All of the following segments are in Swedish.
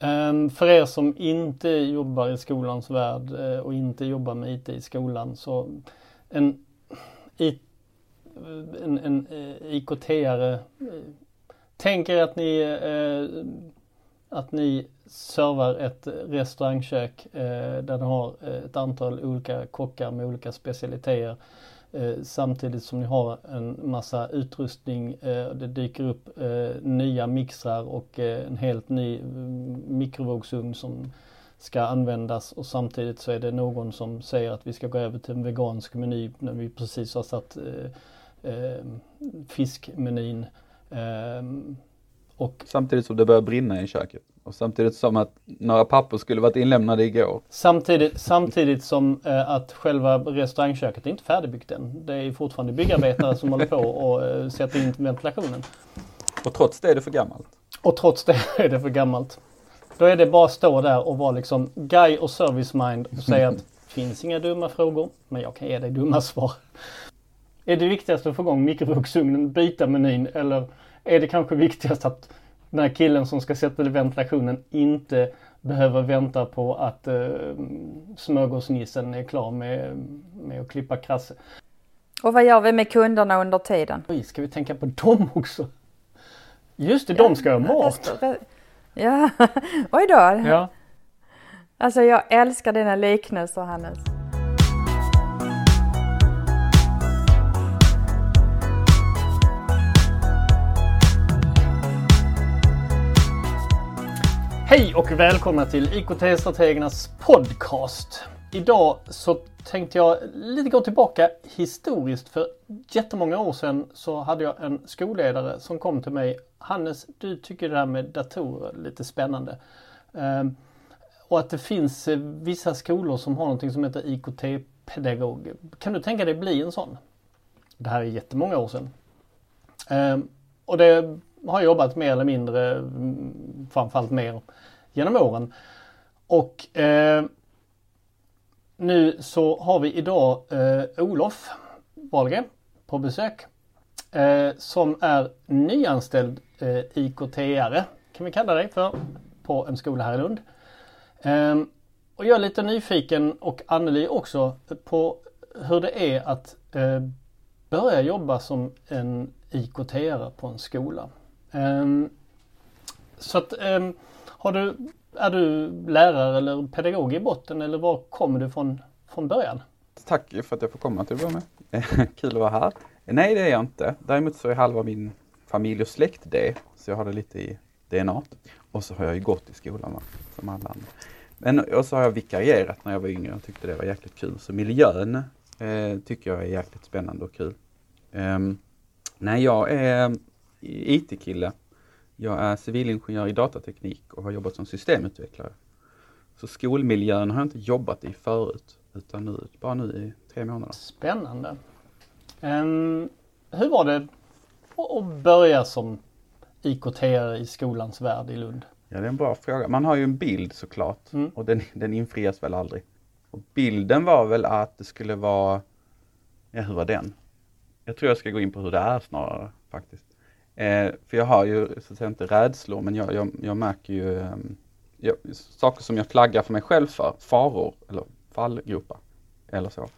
Ehm, för er som inte jobbar i skolans värld eh, och inte jobbar med IT i skolan så en, en, en eh, IKT-are eh, Tänk er att ni, att ni servar ett restaurangkök där ni har ett antal olika kockar med olika specialiteter. Eh, samtidigt som ni har en massa utrustning. Eh, det dyker upp eh, nya mixrar och en helt ny mm, mikrovågsugn som ska användas och samtidigt så är det någon som säger att vi ska gå över till en vegansk meny när vi precis har satt fiskmenyn. Ehm, och samtidigt som det börjar brinna i köket. Och samtidigt som att några papper skulle varit inlämnade igår. Samtidigt, samtidigt som eh, att själva restaurangköket är inte färdigbyggt än. Det är fortfarande byggarbetare som håller på och eh, sätter in ventilationen. Och trots det är det för gammalt. Och trots det är det för gammalt. Då är det bara att stå där och vara liksom guy och service mind och säga att finns inga dumma frågor, men jag kan ge dig dumma svar. Är det viktigast att få igång mikrovågsugnen, byta menyn eller är det kanske viktigast att den här killen som ska sätta ventilationen inte behöver vänta på att eh, smörgåsnissen är klar med, med att klippa krasse. Och vad gör vi med kunderna under tiden? Oj, ska vi tänka på dem också? Just det, ja, de ska ha mat! Ja, oj då! Ja. Alltså jag älskar dina liknelser Hannes. Hej och välkomna till IKT-strategernas podcast. Idag så tänkte jag lite gå tillbaka historiskt. För jättemånga år sedan så hade jag en skolledare som kom till mig. Hannes, du tycker det här med datorer är lite spännande. Ehm, och att det finns eh, vissa skolor som har någonting som heter IKT-pedagog. Kan du tänka dig bli en sån? Det här är jättemånga år sedan. Ehm, och det har jobbat mer eller mindre, mm, framförallt mer genom åren. Och eh, nu så har vi idag eh, Olof Wahlgren på besök. Eh, som är nyanställd eh, IKT-are kan vi kalla dig för på en skola här i Lund. Eh, och jag är lite nyfiken och Anneli också på hur det är att eh, börja jobba som en IKT-are på en skola. Um, så att, um, har du, är du lärare eller pedagog i botten eller var kommer du från, från början? Tack för att jag får komma till att börja med. Kul att vara här. Nej, det är jag inte. Däremot så är halva min familj och släkt det. Så jag har det lite i DNA. Och så har jag ju gått i skolan va? som alla andra. Men, och så har jag vikarierat när jag var yngre och tyckte det var jäkligt kul. Så miljön eh, tycker jag är jäkligt spännande och kul. Um, nej, jag är IT-kille. Jag är civilingenjör i datateknik och har jobbat som systemutvecklare. Så skolmiljön har jag inte jobbat i förut, utan nu, bara nu i tre månader. Spännande. Um, hur var det att börja som IKT i skolans värld i Lund? Ja, det är en bra fråga. Man har ju en bild såklart mm. och den, den infrias väl aldrig. Och bilden var väl att det skulle vara, ja hur var den? Jag tror jag ska gå in på hur det är snarare faktiskt. Eh, för jag har ju, så att säga inte rädslor, men jag, jag, jag märker ju eh, jag, saker som jag flaggar för mig själv för, faror eller fallgropar eller så.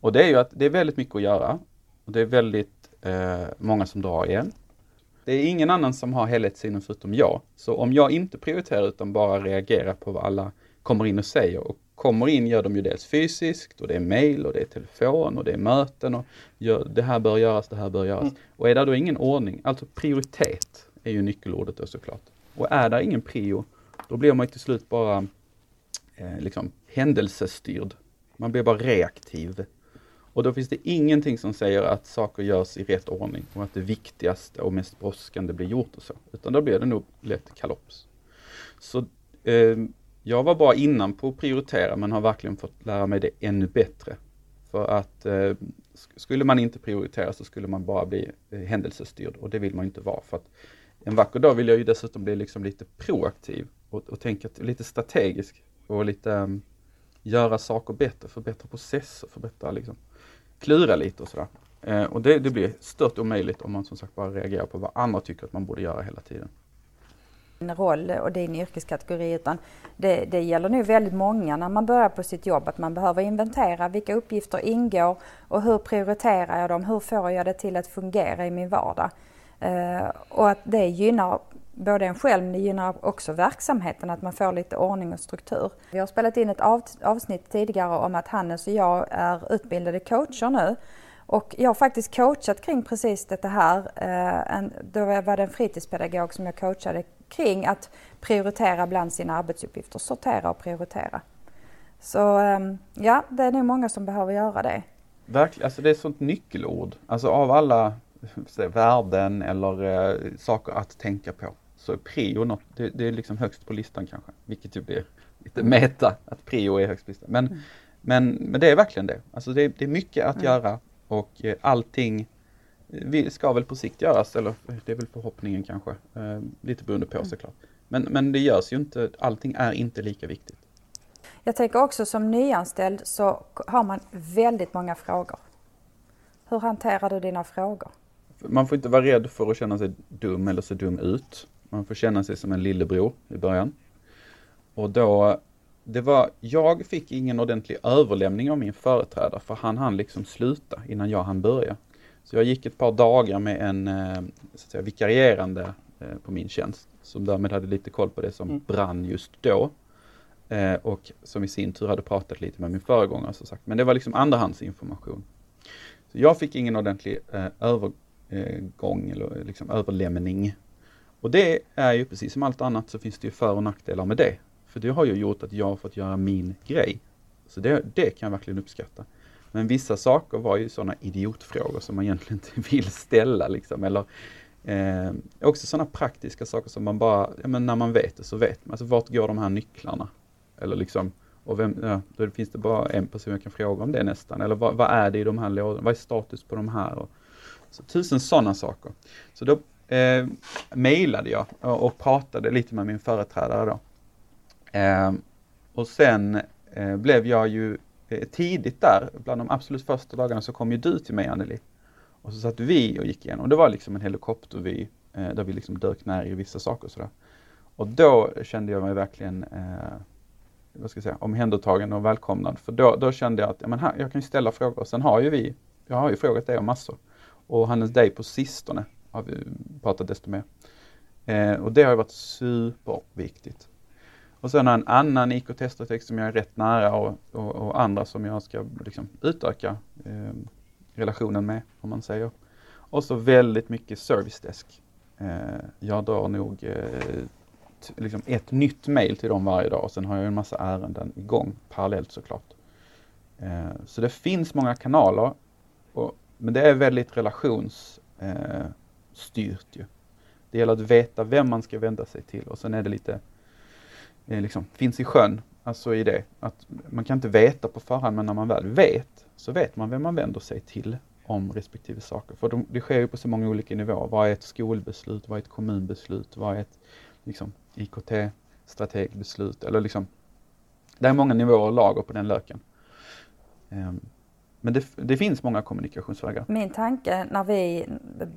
Och det är ju att det är väldigt mycket att göra. Och det är väldigt eh, många som drar igen. Det är ingen annan som har helhetssynen förutom jag. Så om jag inte prioriterar utan bara reagerar på vad alla kommer in och säger och kommer in gör de ju dels fysiskt och det är mail och det är telefon och det är möten och gör, det här bör göras, det här bör göras. Mm. Och är det då ingen ordning, alltså prioritet är ju nyckelordet då såklart. Och är det ingen prio, då blir man till slut bara eh, liksom händelsestyrd. Man blir bara reaktiv. Och då finns det ingenting som säger att saker görs i rätt ordning och att det viktigaste och mest brådskande blir gjort och så. Utan då blir det nog lätt kalops. Så eh, jag var bra innan på att prioritera men har verkligen fått lära mig det ännu bättre. För att eh, skulle man inte prioritera så skulle man bara bli eh, händelsestyrd och det vill man inte vara. För att en vacker dag vill jag ju dessutom bli liksom lite proaktiv och, och tänka lite strategisk och lite um, göra saker bättre, förbättra processer, förbättra liksom, klura lite och sådär. Eh, och det, det blir stört omöjligt om man som sagt bara reagerar på vad andra tycker att man borde göra hela tiden roll och din yrkeskategori utan det, det gäller nog väldigt många när man börjar på sitt jobb att man behöver inventera vilka uppgifter ingår och hur prioriterar jag dem? Hur får jag det till att fungera i min vardag? Eh, och att det gynnar både en själv men det gynnar också verksamheten att man får lite ordning och struktur. Vi har spelat in ett avsnitt tidigare om att Hannes och jag är utbildade coacher nu och jag har faktiskt coachat kring precis det här. Eh, då var det en fritidspedagog som jag coachade kring att prioritera bland sina arbetsuppgifter, sortera och prioritera. Så ehm, ja, det är nog många som behöver göra det. Verkligen, alltså det är ett sånt nyckelord. Alltså av alla värden eller eh, saker att tänka på så är prio något, det, det, är liksom högst på listan kanske. Vilket ju blir lite meta, att prio är högst på listan. Men, mm. men, men det är verkligen det. Alltså det, det är mycket att mm. göra och eh, allting vi ska väl på sikt göras, eller det är väl förhoppningen kanske. Eh, lite beroende på mm. såklart. Men, men det görs ju inte, allting är inte lika viktigt. Jag tänker också som nyanställd så har man väldigt många frågor. Hur hanterar du dina frågor? Man får inte vara rädd för att känna sig dum eller se dum ut. Man får känna sig som en lillebror i början. Och då, det var, jag fick ingen ordentlig överlämning av min företrädare för han hann liksom sluta innan jag hann börja. Så jag gick ett par dagar med en eh, så att säga, vikarierande eh, på min tjänst som därmed hade lite koll på det som mm. brann just då. Eh, och som i sin tur hade pratat lite med min föregångare så sagt. Men det var liksom andrahandsinformation. Så jag fick ingen ordentlig övergång eller liksom överlämning. Och det är ju precis som allt annat så finns det ju för och nackdelar med det. För det har ju gjort att jag har fått göra min grej. Så det, det kan jag verkligen uppskatta. Men vissa saker var ju sådana idiotfrågor som man egentligen inte vill ställa liksom. Eller eh, också sådana praktiska saker som man bara, ja, men när man vet det så vet man. Alltså vart går de här nycklarna? Eller liksom, och vem, ja, då finns det bara en person jag kan fråga om det nästan. Eller vad, vad är det i de här lådorna? Vad är status på de här? Och, så tusen sådana saker. Så då eh, mejlade jag och, och, pratade lite med min företrädare då. Eh, och sen eh, blev jag ju Eh, tidigt där, bland de absolut första dagarna, så kom ju du till mig Anneli. Och så satt vi och gick igenom. Det var liksom en helikoptervy eh, där vi liksom dök ner i vissa saker och sådär. Och då kände jag mig verkligen eh, vad ska jag säga, omhändertagen och välkomnad. För då, då kände jag att ja, men här, jag kan ju ställa frågor. Sen har ju vi, jag har ju frågat dig om massor. Och Hannes dig på sistone har vi pratat desto mer. Eh, och det har ju varit superviktigt. Och sen har jag en annan IKT-strateg som jag är rätt nära och, och, och andra som jag ska liksom utöka eh, relationen med, om man säger. Och så väldigt mycket service desk. Eh, jag drar nog eh, liksom ett nytt mail till dem varje dag och sen har jag en massa ärenden igång parallellt såklart. Eh, så det finns många kanaler, och, men det är väldigt relationsstyrt eh, ju. Det gäller att veta vem man ska vända sig till och sen är det lite Eh, liksom, finns i sjön. Alltså i det att man kan inte veta på förhand men när man väl vet så vet man vem man vänder sig till om respektive saker. För de, det sker ju på så många olika nivåer. Vad är ett skolbeslut? Vad är ett kommunbeslut? Vad är ett liksom, IKT-strategbeslut? Eller liksom, det är många nivåer och lager på den löken. Um, ehm, men det, det, finns många kommunikationsvägar. Min tanke när vi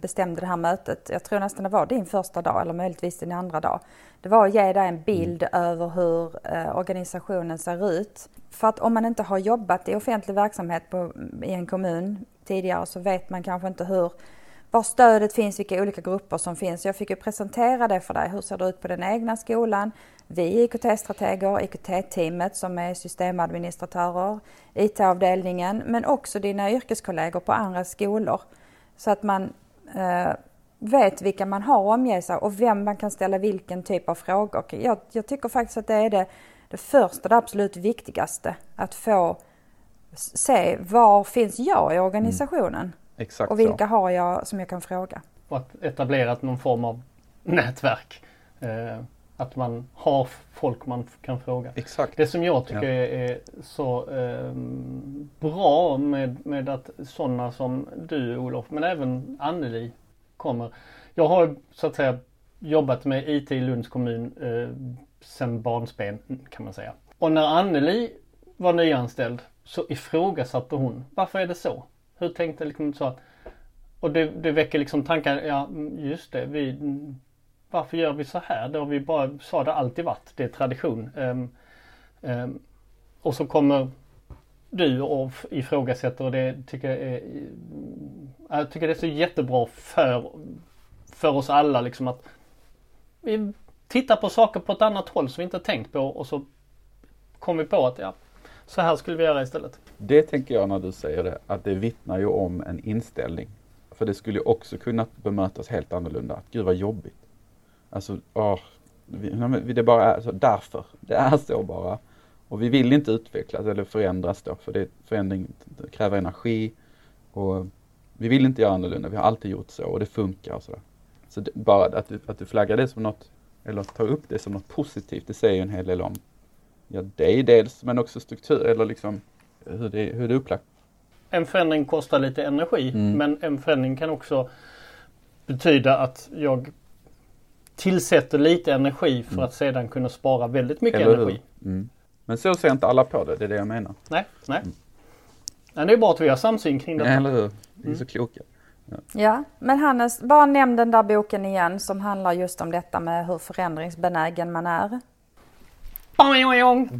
bestämde det här mötet, jag tror nästan det var din första dag eller möjligtvis din andra dag, det var att ge dig en bild mm. över hur eh, organisationen ser ut. För att om man inte har jobbat i offentlig verksamhet på, i en kommun tidigare så vet man kanske inte hur var stödet finns, vilka olika grupper som finns. Jag fick ju presentera det för dig. Hur ser det ut på den egna skolan? Vi IKT-strateger, IKT-teamet som är systemadministratörer, IT-avdelningen, men också dina yrkeskollegor på andra skolor. Så att man eh, vet vilka man har att omge sig och vem man kan ställa vilken typ av frågor. Jag, jag tycker faktiskt att det är det, det första, det absolut viktigaste. Att få se var finns jag i organisationen? Mm. Exakt och vilka så. har jag som jag kan fråga? Och att etablera någon form av nätverk. Eh, att man har folk man kan fråga. Exakt. Det som jag tycker ja. är så eh, bra med, med att sådana som du Olof, men även Anneli kommer. Jag har så att säga jobbat med IT i Lunds kommun eh, sedan barnsben kan man säga. Och när Anneli var nyanställd så ifrågasatte hon varför är det så? Hur tänkte liksom så att och det, det väcker liksom tankar, ja just det, vi varför gör vi så här? Det har vi bara, så har det alltid varit, det är tradition. Um, um, och så kommer du och ifrågasätter och det tycker jag är, eh, jag tycker det är så jättebra för, för oss alla liksom att vi tittar på saker på ett annat håll som vi inte tänkt på och så kom vi på att ja, så här skulle vi göra istället. Det tänker jag när du säger det, att det vittnar ju om en inställning. För det skulle ju också kunna bemötas helt annorlunda. Att Gud vad jobbigt. Alltså, åh, det bara är så, därför. Det är så bara. Och vi vill inte utvecklas eller förändras då, för det, förändring kräver energi. Och vi vill inte göra annorlunda, vi har alltid gjort så och det funkar och sådär. Så det, bara att du, att du flaggar det som något, eller tar upp det som något positivt, det säger ju en hel del om ja, dig dels, men också struktur eller liksom hur det, hur det är upplagt. En förändring kostar lite energi, mm. men en förändring kan också betyda att jag tillsätter lite energi för mm. att sedan kunna spara väldigt mycket eller energi. Mm. Men så ser inte alla på det, det är det jag menar. Nej, nej. Mm. nej det är bra att vi har samsyn kring detta. Eller hur. Vi är så kloka. Ja. ja. men Hannes, bara nämn den där boken igen som handlar just om detta med hur förändringsbenägen man är.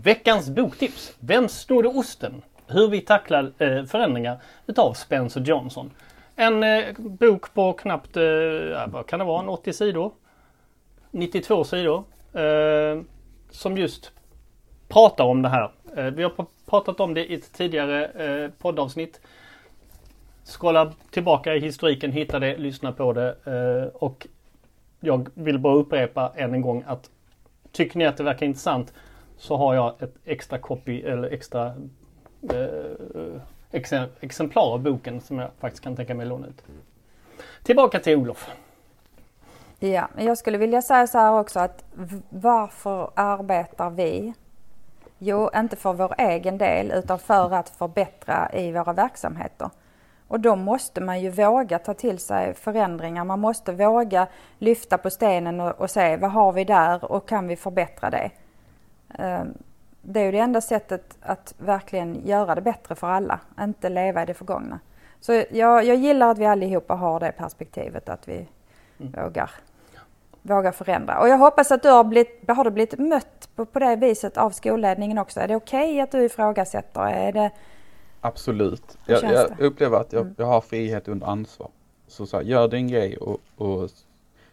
Veckans boktips! Vem snodde osten? Hur vi tacklar eh, förändringar utav Spencer Johnson. En eh, bok på knappt, eh, vad kan det vara, en 80 sidor? 92 sidor. Eh, som just pratar om det här. Eh, vi har pratat om det i ett tidigare eh, poddavsnitt. Skrolla tillbaka i historiken, hitta det, lyssna på det eh, och jag vill bara upprepa än en gång att tycker ni att det verkar intressant så har jag ett extra copy eller extra eh, exemplar av boken som jag faktiskt kan tänka mig låna ut. Tillbaka till Olof. Ja, jag skulle vilja säga så här också att varför arbetar vi? Jo, inte för vår egen del utan för att förbättra i våra verksamheter. Och då måste man ju våga ta till sig förändringar. Man måste våga lyfta på stenen och, och se vad har vi där och kan vi förbättra det? Ehm, det är ju det enda sättet att verkligen göra det bättre för alla, inte leva i det förgångna. Så jag, jag gillar att vi allihopa har det perspektivet att vi mm. vågar, vågar förändra. Och jag hoppas att du har blivit, har du blivit mött på, på det viset av skolledningen också. Är det okej okay att du ifrågasätter? Är det, Absolut. Jag, jag, upplever att jag, mm. jag, har frihet under ansvar. Så, så här, gör din grej och, och,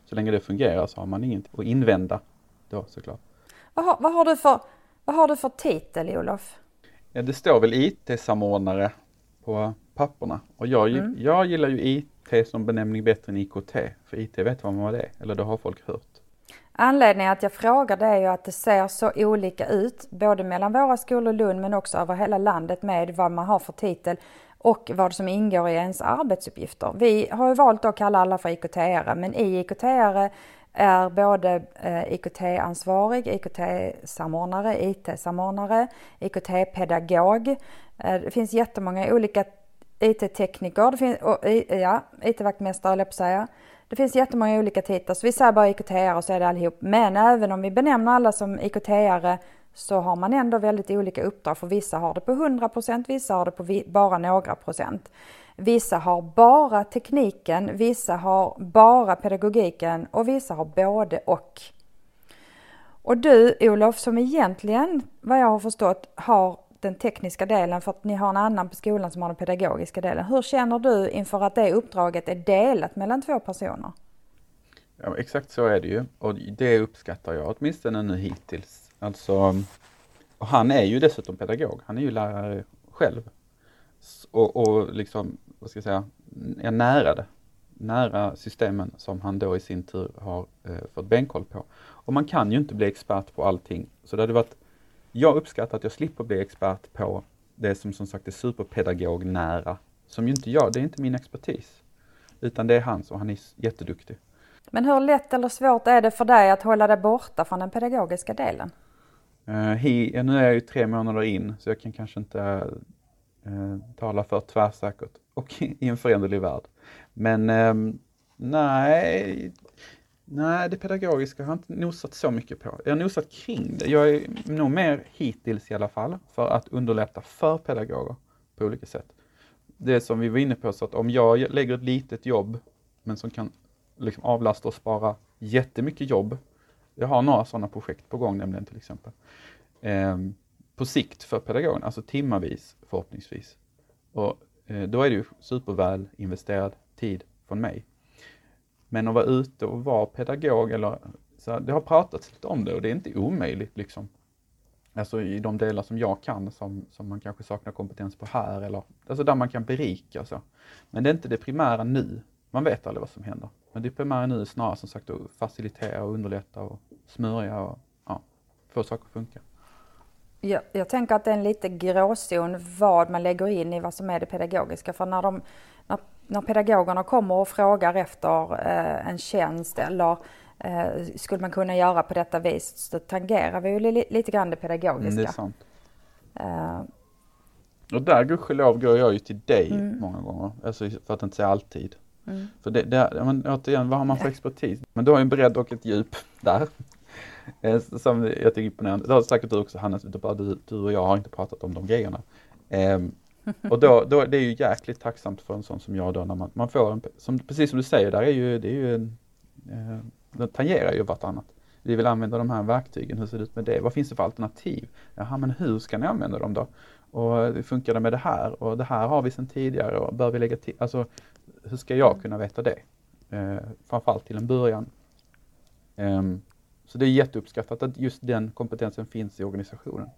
så länge det fungerar så har man inget att invända då såklart. Vad har, vad har, du, för, vad har du för titel Olof? Ja, det står väl IT-samordnare på papperna och jag, mm. jag gillar ju IT som benämning bättre än IKT för IT vet vad man det är eller det har folk hört. Anledningen att jag frågar det är ju att det ser så olika ut, både mellan våra skolor i Lund men också över hela landet med vad man har för titel och vad som ingår i ens arbetsuppgifter. Vi har ju valt att kalla alla för IKT-are, men i IKT-are är både eh, IKT-ansvarig, IKT-samordnare, IT-samordnare, IKT-pedagog. Eh, det finns jättemånga olika IT-tekniker, det finns, och, ja, IT-vaktmästare höll jag på att säga. Det finns jättemånga olika titlar, så vi säger bara IKT-are och så är det allihop. Men även om vi benämner alla som IKT-are så har man ändå väldigt olika uppdrag, för vissa har det på 100% vissa har det på bara några procent. Vissa har bara tekniken, vissa har bara pedagogiken och vissa har både och. Och du Olof som egentligen, vad jag har förstått, har den tekniska delen för att ni har en annan på skolan som har den pedagogiska delen. Hur känner du inför att det uppdraget är delat mellan två personer? Ja, exakt så är det ju och det uppskattar jag åtminstone nu hittills. Alltså, och han är ju dessutom pedagog, han är ju lärare själv. Och, och liksom, vad ska jag säga, är nära det. Nära systemen som han då i sin tur har eh, fått benkoll på. Och man kan ju inte bli expert på allting. Så det hade varit jag uppskattar att jag slipper bli expert på det som som sagt är superpedagognära. Som ju inte jag, det är inte min expertis. Utan det är hans och han är jätteduktig. Men hur lätt eller svårt är det för dig att hålla dig borta från den pedagogiska delen? Uh, he, nu är jag ju tre månader in så jag kan kanske inte uh, tala för tvärsäkert och i en föränderlig värld. Men um, nej, Nej, det pedagogiska har jag inte nosat så mycket på. Jag har nosat kring det. Jag är nog mer hittills i alla fall för att underlätta för pedagoger på olika sätt. Det som vi var inne på, så att om jag lägger ett litet jobb men som kan liksom avlasta och spara jättemycket jobb. Jag har några sådana projekt på gång nämligen till exempel. Eh, på sikt för pedagogen, alltså timmavis förhoppningsvis. Och eh, då är det ju superväl investerad tid från mig. Men att vara ute och vara pedagog eller så det har pratats lite om det och det är inte omöjligt liksom. Alltså i de delar som jag kan som, som man kanske saknar kompetens på här eller alltså där man kan berika så. Men det är inte det primära nu. Man vet aldrig vad som händer. Men det primära nu är snarare som sagt att facilitera och underlätta och smörja och ja, få saker att funka. Jag, jag tänker att det är en lite gråzon vad man lägger in i vad som är det pedagogiska. För när, de, när, pedagogerna kommer och frågar efter eh, en tjänst eller eh, skulle man kunna göra på detta vis så tangerar vi ju li, lite grann det pedagogiska. Mm, det är sant. Uh, och där gudskelov går jag ju till dig mm. många gånger, alltså för att inte säga alltid. Mm. För det, det, men återigen, vad har man för expertis? Men du har ju en bredd och ett djup där. Eh, som jag tycker är imponerande. Det har säkert du också Hannes, du, du och jag har inte pratat om de grejerna. Um, och då, då, det är ju jäkligt tacksamt för en sån som jag då när man, man får en, som, precis som du säger, där är ju, det är ju en, eh, de tangerar ju vartannat. Vi vill använda de här verktygen, hur ser det ut med det? Vad finns det för alternativ? Jaha, men hur ska ni använda dem då? Och funkar det med det här? Och det här har vi sedan tidigare och bör vi lägga till? Alltså, hur ska jag kunna veta det? Eh, framförallt till en början. Eh, så det är jätteuppskattat att just den kompetensen finns i organisationen.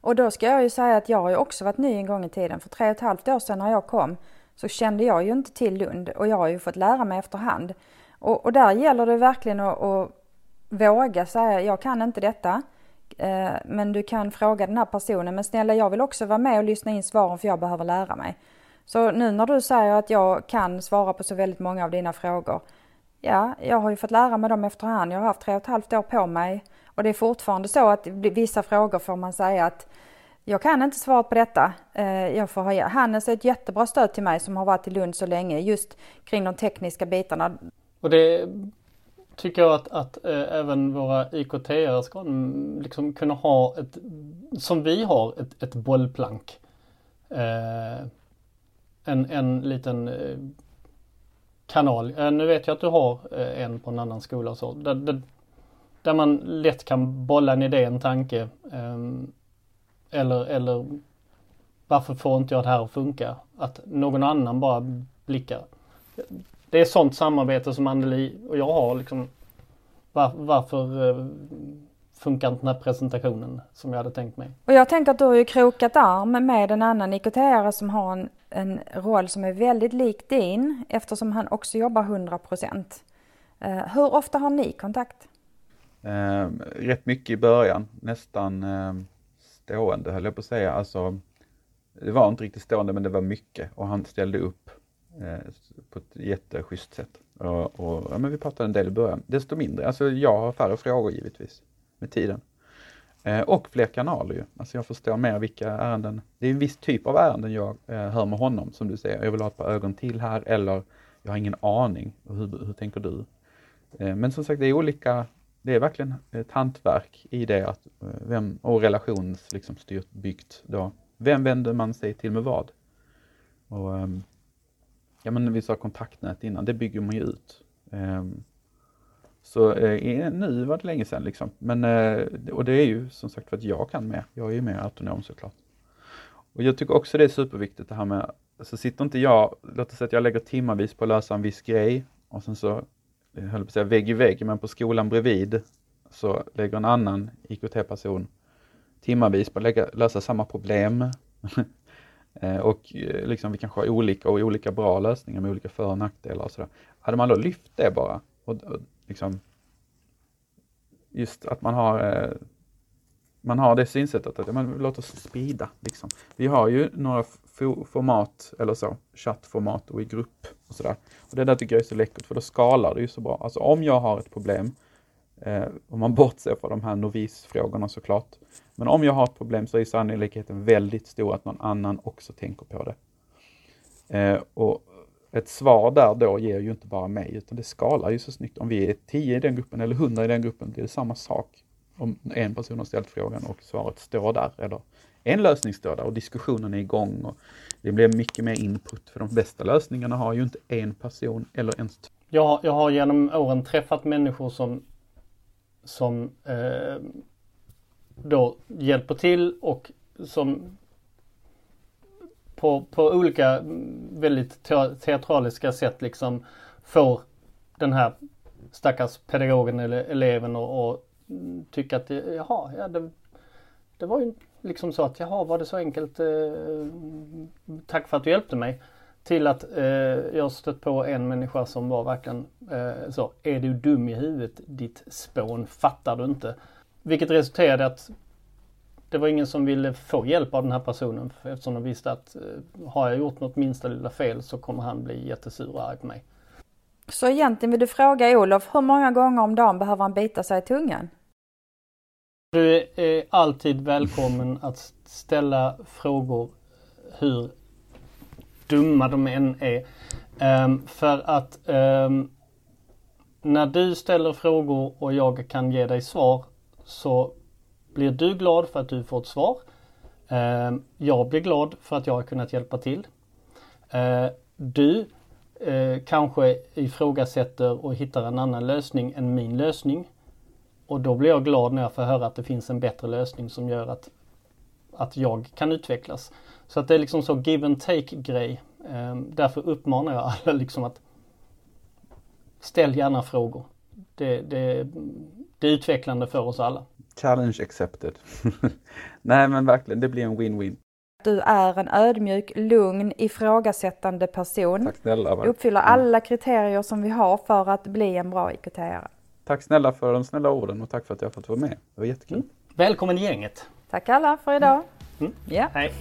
Och då ska jag ju säga att jag har ju också varit ny en gång i tiden. För tre och ett halvt år sedan när jag kom så kände jag ju inte till Lund och jag har ju fått lära mig efterhand. Och, och där gäller det verkligen att, att våga säga, jag kan inte detta. Eh, men du kan fråga den här personen, men snälla jag vill också vara med och lyssna in svaren för jag behöver lära mig. Så nu när du säger att jag kan svara på så väldigt många av dina frågor. Ja, jag har ju fått lära mig dem efterhand. Jag har haft tre och ett halvt år på mig. Och det är fortfarande så att vissa frågor får man säga att jag kan inte svara på detta. Eh, jag får ha, Hannes är ett jättebra stöd till mig som har varit i Lund så länge just kring de tekniska bitarna. Och det tycker jag att, att äh, även våra IKT ska mm, liksom kunna ha ett, som vi har, ett, ett bollplank. Eh, en, en liten kanal. nu vet jag att du har en på en annan skola och så. Där, där, där man lätt kan bolla en idé, en tanke. Ehm, eller, eller varför får inte jag det här att funka? Att någon annan bara blickar det är sånt samarbete som Anneli och jag har liksom. Var, varför eh, funkar inte den här presentationen som jag hade tänkt mig? Och jag tänker att du har ju krokat arm med en annan IKT-are som har en, en roll som är väldigt lik din eftersom han också jobbar 100 procent. Eh, hur ofta har ni kontakt? Eh, rätt mycket i början, nästan eh, stående höll jag på att säga. Alltså, det var inte riktigt stående men det var mycket och han ställde upp Eh, på ett jätteschysst sätt. Och, och, ja, men vi pratade en del i början. Desto mindre, alltså jag har färre frågor givetvis med tiden. Eh, och fler kanaler ju. Alltså jag förstår mer vilka ärenden, det är en viss typ av ärenden jag eh, hör med honom som du säger. Jag vill ha ett par ögon till här eller jag har ingen aning. Hur, hur tänker du? Eh, men som sagt det är olika, det är verkligen ett hantverk i det att, eh, vem, och relationsstyrt liksom, byggt då. Vem vänder man sig till med vad? Och, ehm, ja men vi sa kontaktnät innan, det bygger man ju ut. Ehm, så eh, nu var det länge sedan liksom. Men, eh, och det är ju som sagt för att jag kan mer. Jag är ju mer autonom såklart. Och jag tycker också det är superviktigt det här med, så sitter inte jag, låt oss säga att jag lägger timmarvis på att lösa en viss grej och sen så, jag höll på att säga vägg i vägg, men på skolan bredvid så lägger en annan IKT-person timmarvis på att lägga, lösa samma problem. Eh, och eh, liksom vi kanske har olika och olika bra lösningar med olika för och nackdelar och sådär. Hade man då lyft det bara och, och liksom just att man har eh, man har det synsättet att men, låt oss sprida. Liksom. Vi har ju några format eller så, chattformat och i grupp och sådär. Och det där tycker jag är så läckert för då skalar det ju så bra. Alltså om jag har ett problem, eh, om man bortser från de här novisfrågorna såklart, men om jag har ett problem så är sannolikheten väldigt stor att någon annan också tänker på det. Eh, och ett svar där då ger ju inte bara mig, utan det skalar ju så snyggt. Om vi är 10 i den gruppen eller 100 i den gruppen blir det samma sak. Om en person har ställt frågan och svaret står där, eller en lösning står där och diskussionen är igång. Och det blir mycket mer input, för de bästa lösningarna har ju inte en person eller ens Jag, jag har genom åren träffat människor som, som eh, då hjälper till och som på, på olika väldigt väldigt teatraliska sätt liksom får den här stackars pedagogen eller eleven och, och Mm, tycka att jaha, ja, det, det var ju liksom så att jaha, var det så enkelt? Eh, tack för att du hjälpte mig. Till att eh, jag stött på en människa som var verkligen eh, så, är du dum i huvudet ditt spån, fattar du inte? Vilket resulterade att det var ingen som ville få hjälp av den här personen eftersom de visste att eh, har jag gjort något minsta lilla fel så kommer han bli jättesur och arg på mig. Så egentligen vill du fråga Olof, hur många gånger om dagen behöver han bita sig i tungan? Du är alltid välkommen att ställa frågor hur dumma de än är. Um, för att um, när du ställer frågor och jag kan ge dig svar så blir du glad för att du får ett svar. Um, jag blir glad för att jag har kunnat hjälpa till. Uh, du uh, kanske ifrågasätter och hittar en annan lösning än min lösning. Och då blir jag glad när jag får höra att det finns en bättre lösning som gör att, att jag kan utvecklas. Så att det är liksom så give and take grej. Ehm, därför uppmanar jag alla liksom att ställ gärna frågor. Det, det, det är utvecklande för oss alla. Challenge accepted. Nej men verkligen, det blir en win-win. Du är en ödmjuk, lugn, ifrågasättande person. Tack snälla. Du uppfyller mm. alla kriterier som vi har för att bli en bra IKT-are. Tack snälla för de snälla orden och tack för att jag fått vara med. Det var jättekul. Mm. Välkommen i gänget. Tack alla för idag. Mm. Ja. Hej.